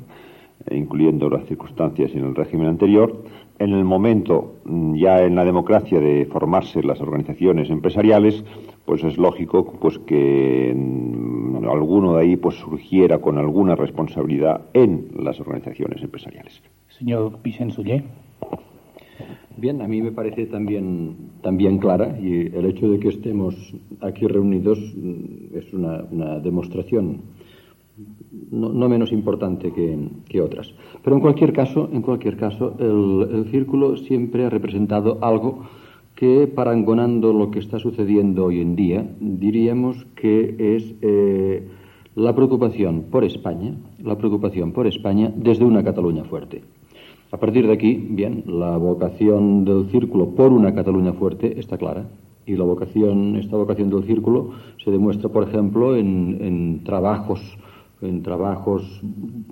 eh, incluyendo las circunstancias en el régimen anterior, en el momento mm, ya en la democracia de formarse las organizaciones empresariales, pues es lógico pues que mm, alguno de ahí pues surgiera con alguna responsabilidad en las organizaciones empresariales. Señor Vicente. Bien, a mí me parece también, también clara y el hecho de que estemos aquí reunidos mm, es una, una demostración no, no, menos importante que, otras. Pero en cualquier caso, en cualquier caso el, el, círculo siempre ha representado algo que, parangonando lo que está sucediendo hoy en día, diríamos que es eh, la preocupación por España, la preocupación por España desde una Cataluña fuerte. A partir de aquí, bien, la vocación del círculo por una Cataluña fuerte está clara. Y la vocación, esta vocación del círculo se demuestra, por ejemplo, en, trabajos en trabajos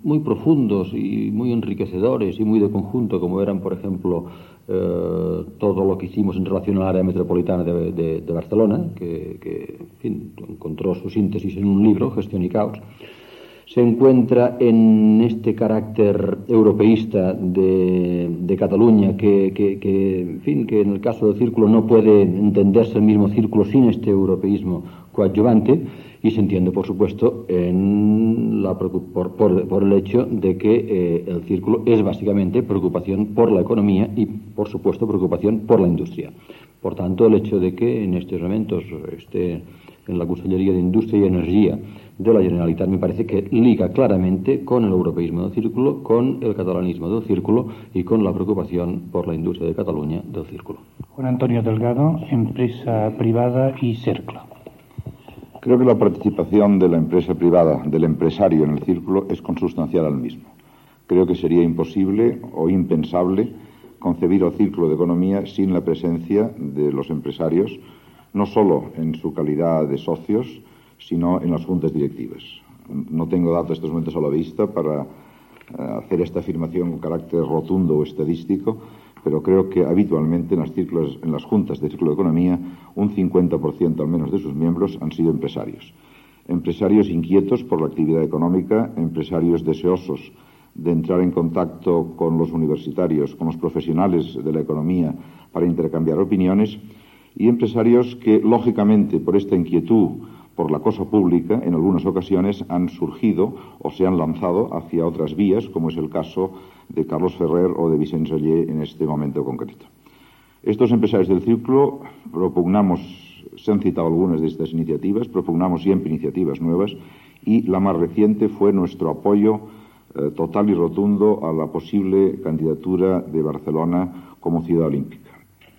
muy profundos y muy enriquecedores y muy de conjunto, como eran, por ejemplo, eh, todo lo que hicimos en relación al área metropolitana de, Barcelona, que, encontró su síntesis en un libro, Gestión y Caos, se encuentra en este carácter europeísta de, Cataluña, que, en fin, que en el caso del círculo no puede entenderse el mismo círculo sin este europeísmo coadyuvante, y se entiende, por supuesto, en la por, por, por, el hecho de que eh, el círculo es básicamente preocupación por la economía y, por supuesto, preocupación por la industria. Por tanto, el hecho de que en estos momentos esté en la Consellería de Industria y Energía de la Generalitat me parece que liga claramente con el europeísmo del círculo, con el catalanismo del círculo y con la preocupación por la industria de Cataluña del círculo. Juan Antonio Delgado, empresa privada y Cercla. Creo que la participación de la empresa privada, del empresario en el círculo, es consustancial al mismo. Creo que sería imposible o impensable concebir el círculo de economía sin la presencia de los empresarios, no solo en su calidad de socios, sino en las juntas directivas. No tengo datos en estos momentos a la vista para hacer esta afirmación con carácter rotundo o estadístico, pero creo que habitualmente en las, círculos, en las juntas de círculo de economía un 50% al menos de sus miembros han sido empresarios. Empresarios inquietos por la actividad económica, empresarios deseosos de entrar en contacto con los universitarios, con los profesionales de la economía para intercambiar opiniones y empresarios que, lógicamente, por esta inquietud por la cosa pública, en algunas ocasiones han surgido o se han lanzado hacia otras vías, como es el caso de Carlos Ferrer o de Vicente Ollé en este momento concreto. Estos empresarios del círculo propugnamos, se han citado algunas de estas iniciativas, propugnamos siempre iniciativas nuevas y la más reciente fue nuestro apoyo eh, total y rotundo a la posible candidatura de Barcelona como ciudad olímpica.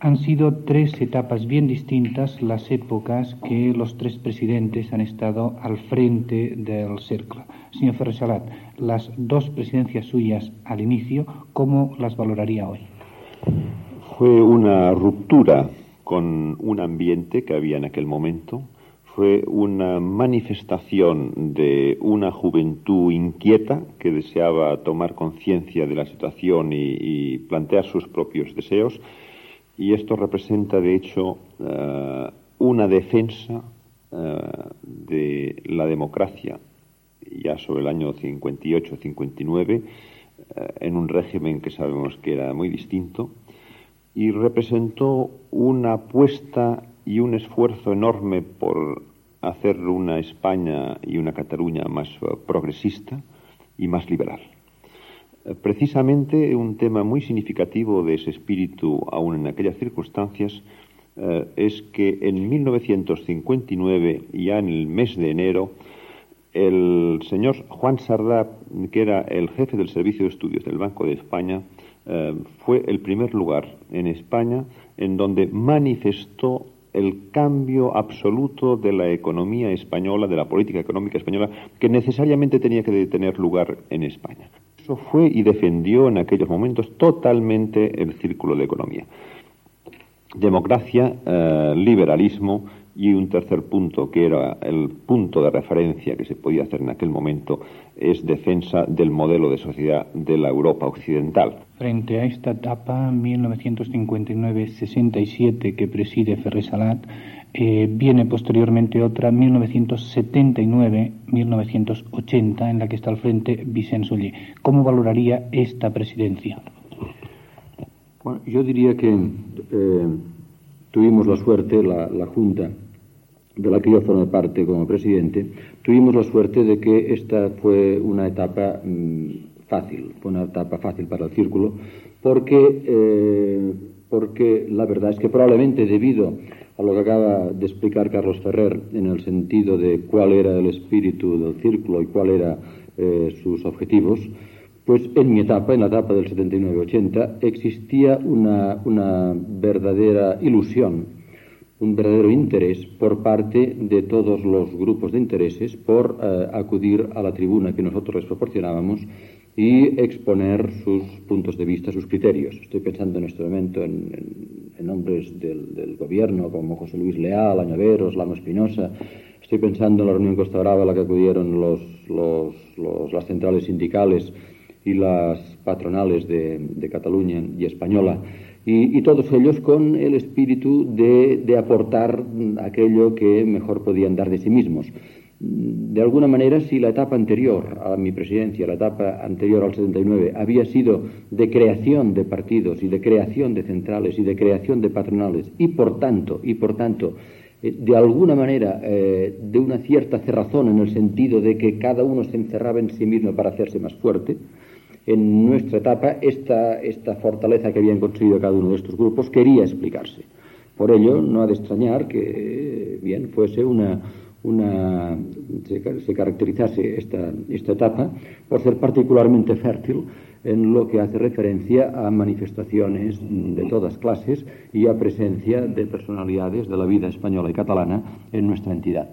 Han sido tres etapas bien distintas las épocas que los tres presidentes han estado al frente del cercle. Señor Ferresalat, las dos presidencias suyas al inicio, ¿cómo las valoraría hoy? Fue una ruptura con un ambiente que había en aquel momento, fue una manifestación de una juventud inquieta que deseaba tomar conciencia de la situación y plantear sus propios deseos y esto representa, de hecho, uh, una defensa uh, de la democracia ya sobre el año 58-59, uh, en un régimen que sabemos que era muy distinto, y representó una apuesta y un esfuerzo enorme por hacer una España y una Cataluña más progresista y más liberal. Precisamente un tema muy significativo de ese espíritu, aún en aquellas circunstancias, eh, es que en 1959, ya en el mes de enero, el señor Juan Sardá, que era el jefe del Servicio de Estudios del Banco de España, eh, fue el primer lugar en España en donde manifestó el cambio absoluto de la economía española, de la política económica española, que necesariamente tenía que tener lugar en España. Fue y defendió en aquellos momentos totalmente el círculo de economía. Democracia, eh, liberalismo y un tercer punto, que era el punto de referencia que se podía hacer en aquel momento, es defensa del modelo de sociedad de la Europa occidental. Frente a esta etapa 1959-67 que preside Ferresalat, eh, viene posteriormente otra 1979-1980 en la que está al frente Vicente Soller. ¿Cómo valoraría esta presidencia? Bueno, yo diría que eh, tuvimos la suerte, la, la, Junta de la que yo formé parte como presidente, tuvimos la suerte de que esta fue una etapa mmm, fácil, fue una etapa fácil para el círculo, porque, eh, porque la verdad es que probablemente debido a lo que acaba de explicar Carlos Ferrer en el sentido de cuál era el espíritu del círculo y cuáles eran eh, sus objetivos, pues en mi etapa, en la etapa del 79-80, existía una, una, verdadera ilusión, un verdadero interés por parte de todos los grupos de intereses por eh, acudir a la tribuna que nosotros les proporcionábamos y exponer sus puntos de vista, sus criterios. Estoy pensando en este momento en, en nombres del, del, gobierno, como José Luis Leal, Añaveros, Lamo Espinosa. Estoy pensando en la reunión Costa Brava a la que acudieron los, las centrales sindicales y las patronales de, Cataluña y Española. Y, todos ellos con el espíritu de aportar aquello que mejor podían dar de sí mismos de alguna manera, si la etapa anterior a mi presidencia, la etapa anterior al 79, había sido de creación de partidos y de creación de centrales y de creación de patronales y por tanto, y por tanto, eh, de alguna manera eh, de una cierta cerrazón en el sentido de que cada uno se encerraba en sí mismo para hacerse más fuerte, en nuestra etapa esta, esta fortaleza que habían conseguido cada uno de estos grupos quería explicarse. Por ello, no ha de extrañar que, bien, fuese una, una, se, se caracterizase esta, esta etapa por ser particularmente fértil en lo que hace referencia a manifestaciones de todas clases y a presencia de personalidades de la vida española y catalana en nuestra entidad.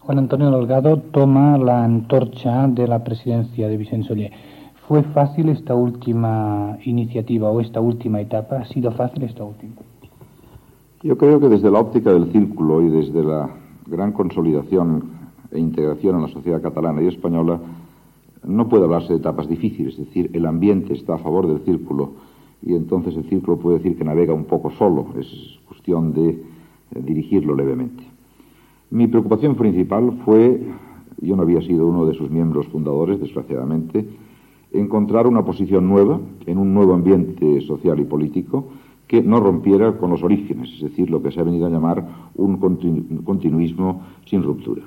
Juan Antonio Delgado toma la antorcha de la presidencia de Soller. ¿Fue fácil esta última iniciativa o esta última etapa? ¿Ha sido fácil esta última? Yo creo que desde la óptica del círculo y desde la gran consolidación e integración en la sociedad catalana y española, no puede hablarse de etapas difíciles, es decir, el ambiente está a favor del círculo y entonces el círculo puede decir que navega un poco solo, es cuestión de eh, dirigirlo levemente. Mi preocupación principal fue, yo no había sido uno de sus miembros fundadores, desgraciadamente, encontrar una posición nueva en un nuevo ambiente social y político, que no rompiera con los orígenes, es decir, lo que se ha venido a llamar un continuismo sin ruptura.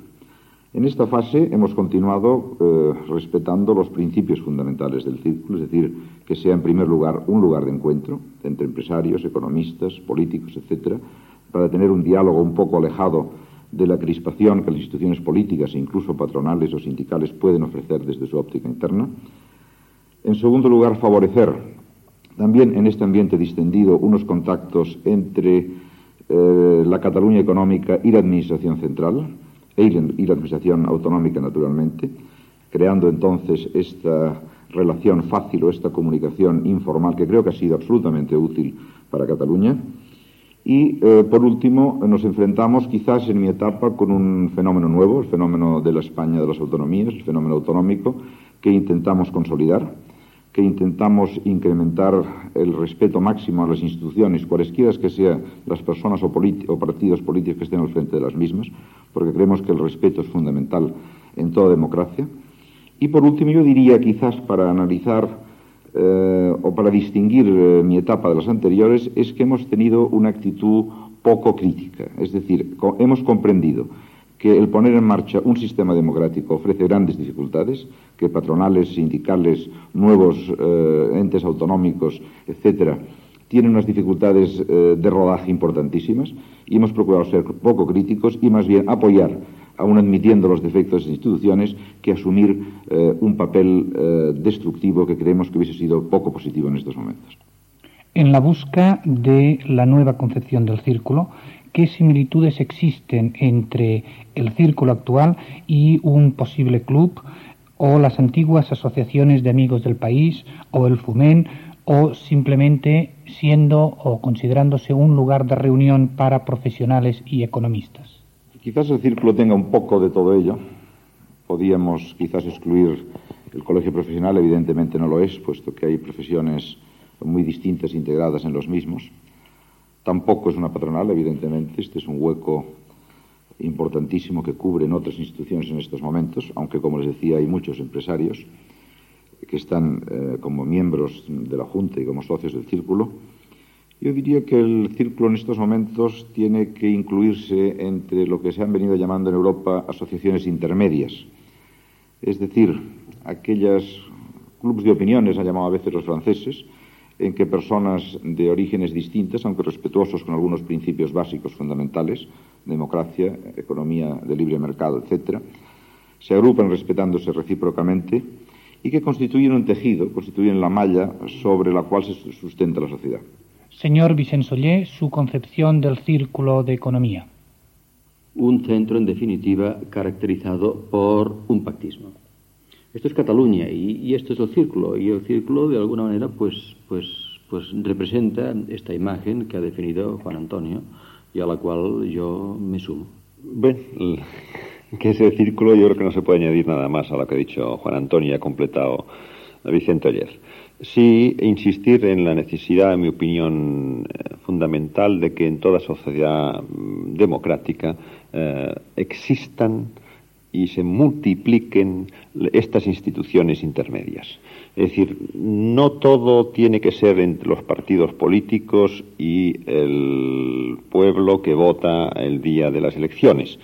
En esta fase hemos continuado eh, respetando los principios fundamentales del círculo, es decir, que sea en primer lugar un lugar de encuentro entre empresarios, economistas, políticos, etcétera, para tener un diálogo un poco alejado de la crispación que las instituciones políticas e incluso patronales o sindicales pueden ofrecer desde su óptica interna. En segundo lugar, favorecer también en este ambiente distendido unos contactos entre eh, la Cataluña económica y la Administración central, y la Administración autonómica, naturalmente, creando entonces esta relación fácil o esta comunicación informal que creo que ha sido absolutamente útil para Cataluña. Y, eh, por último, nos enfrentamos quizás en mi etapa con un fenómeno nuevo, el fenómeno de la España de las autonomías, el fenómeno autonómico, que intentamos consolidar que intentamos incrementar el respeto máximo a las instituciones, cualesquiera que sean las personas o, partidos políticos que estén al frente de las mismas, porque creemos que el respeto es fundamental en toda democracia. Y por último, yo diría, quizás para analizar eh, o para distinguir eh, mi etapa de las anteriores, es que hemos tenido una actitud poco crítica, es decir, hemos comprendido que el poner en marcha un sistema democrático ofrece grandes dificultades, que patronales, sindicales, nuevos eh, entes autonómicos, etcétera, tienen unas dificultades eh, de rodaje importantísimas y hemos procurado ser poco críticos y más bien apoyar, aun admitiendo los defectos de las instituciones, que asumir eh, un papel eh, destructivo que creemos que hubiese sido poco positivo en estos momentos. En la busca de la nueva concepción del círculo, qué similitudes existen entre el círculo actual y un posible club o las antiguas asociaciones de amigos del país o el FUMEN o simplemente siendo o considerándose un lugar de reunión para profesionales y economistas. Quizás el círculo tenga un poco de todo ello. Podíamos quizás excluir el colegio profesional, evidentemente no lo es, puesto que hay profesiones muy distintas integradas en los mismos. Tampoco es una patronal, evidentemente. Este es un hueco importantísimo que cubren otras instituciones en estos momentos, aunque, como les decía, hay muchos empresarios que están eh, como miembros de la Junta y como socios del círculo. Yo diría que el círculo en estos momentos tiene que incluirse entre lo que se han venido llamando en Europa asociaciones intermedias, es decir, aquellas clubes de opiniones, han llamado a veces los franceses, en que personas de orígenes distintas, aunque respetuosos con algunos principios básicos fundamentales, democracia, economía de libre mercado, etc., se agrupan respetándose recíprocamente y que constituyen un tejido, constituyen la malla sobre la cual se sustenta la sociedad. Señor Vicente Soller, su concepción del círculo de economía. Un centro, en definitiva, caracterizado por un pactismo. Esto es Cataluña y, y, esto es el círculo y el círculo de alguna manera pues, pues pues representa esta imagen que ha definido Juan Antonio y a la cual yo me sumo. Bueno, que ese círculo yo creo que no se puede añadir nada más a lo que ha dicho Juan Antonio y ha completado Vicente ayer. Sí, insistir en la necesidad, en mi opinión, eh, fundamental de que en toda sociedad mm, democrática eh, existan y se multipliquen estas instituciones intermedias. Es decir, no todo tiene que ser entre los partidos políticos y el pueblo que vota el día de las elecciones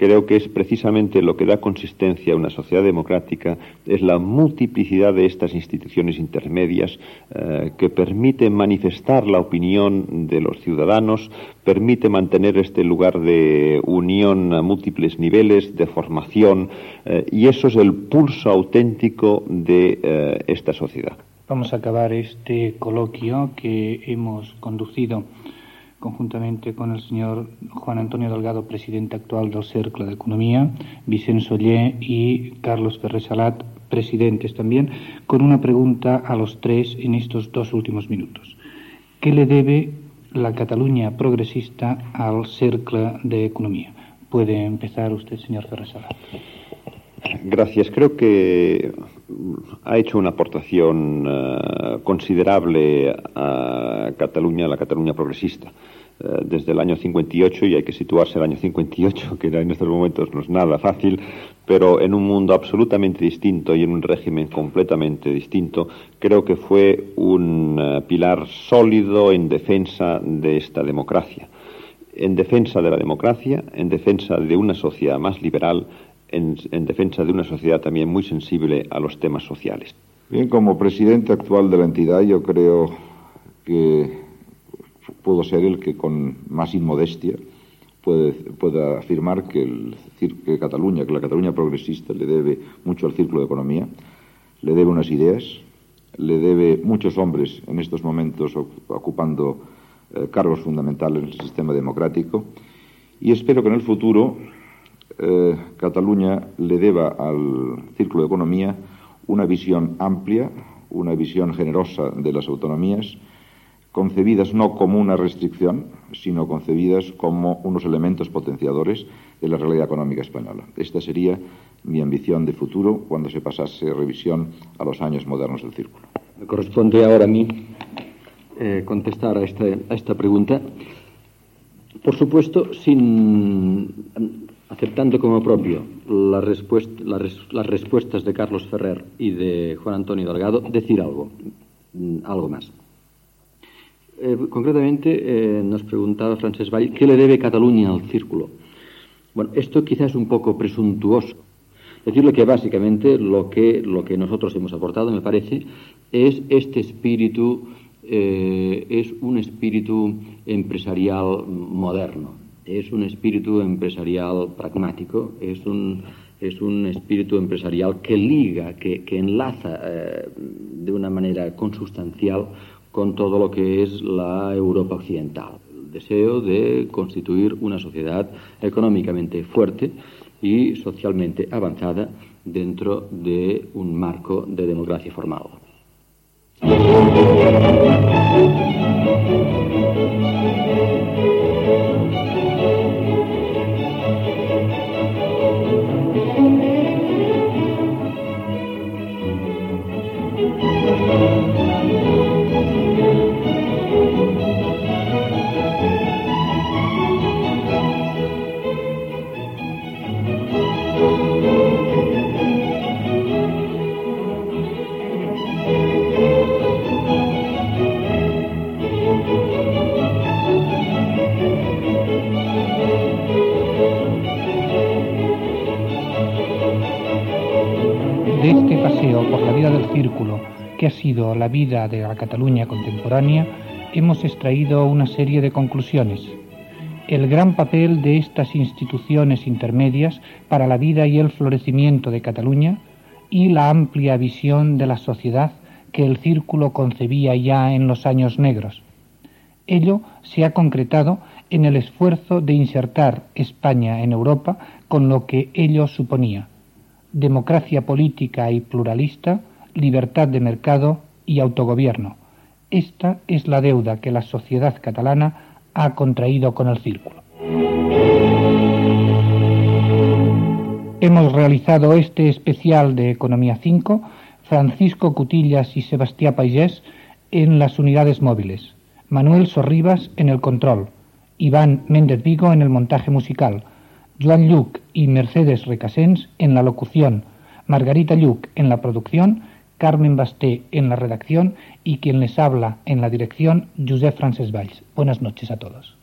creo que es precisamente lo que da consistencia a una sociedad democrática, es la multiplicidad de estas instituciones intermedias eh, que permite manifestar la opinión de los ciudadanos, permite mantener este lugar de unión a múltiples niveles, de formación, eh, y eso es el pulso auténtico de eh, esta sociedad. Vamos a acabar este coloquio que hemos conducido conjuntamente con el señor Juan Antonio Delgado, presidente actual del Cercle de Economía, Vicente Soller y Carlos Ferrer Salat, presidentes también, con una pregunta a los tres en estos dos últimos minutos. ¿Qué le debe la Cataluña progresista al Cercle de Economía? Puede empezar usted, señor Ferrer Salat. Gracias. Creo que ha hecho una aportación uh, considerable a Cataluña, a la Cataluña progresista. Uh, desde el año 58, y hay que situarse el año 58, [LAUGHS] que en estos momentos no es nada fácil, pero en un mundo absolutamente distinto y en un régimen completamente distinto, creo que fue un uh, pilar sólido en defensa de esta democracia. En defensa de la democracia, en defensa de una sociedad más liberal, en, en, defensa de una sociedad también muy sensible a los temas sociales. Bien, como presidente actual de la entidad, yo creo que puedo ser el que con más inmodestia pueda afirmar que, el, que Cataluña, que la Cataluña progresista le debe mucho al círculo de economía, le debe unas ideas, le debe muchos hombres en estos momentos ocupando eh, cargos fundamentales en el sistema democrático y espero que en el futuro eh, Cataluña le deba al Círculo de Economía una visión amplia, una visión generosa de las autonomías, concebidas no como una restricción, sino concebidas como unos elementos potenciadores de la realidad económica española. Esta sería mi ambición de futuro cuando se pasase revisión a los años modernos del Círculo. Me corresponde ahora a mí eh, contestar a, a esta pregunta. Por supuesto, sin aceptando como propio la la las respuestas de Carlos Ferrer y de Juan Antonio Delgado, decir algo, mm, algo más. Eh, concretamente, eh, nos preguntaba Francesc Vall, ¿qué le debe Cataluña al círculo? Bueno, esto quizás es un poco presuntuoso. Decirle que básicamente lo que, lo que nosotros hemos aportado, me parece, es este espíritu, eh, es un espíritu empresarial moderno es un espíritu empresarial pragmático, es un, es un espíritu empresarial que liga, que, enlaza eh, de una manera consustancial con todo lo que es la Europa occidental. El deseo de constituir una sociedad económicamente fuerte y socialmente avanzada dentro de un marco de democracia formal. Que ha sido la vida de la Cataluña contemporánea, hemos extraído una serie de conclusiones. El gran papel de estas instituciones intermedias para la vida y el florecimiento de Cataluña y la amplia visión de la sociedad que el círculo concebía ya en los años negros. Ello se ha concretado en el esfuerzo de insertar España en Europa con lo que ello suponía democracia política y pluralista, libertad de mercado y autogobierno. Esta es la deuda que la sociedad catalana ha contraído con el círculo. Hemos realizado este especial de Economía 5, Francisco Cutillas y Sebastián Paigés en las unidades móviles, Manuel Sorribas en el control, Iván Méndez Vigo en el montaje musical, Joan Lluc y Mercedes Recasens en la locución, Margarita Lluc en la producción, Carmen Basté en la redacción y quien les habla en la dirección, Josep Frances Valls. Buenas noches a todos.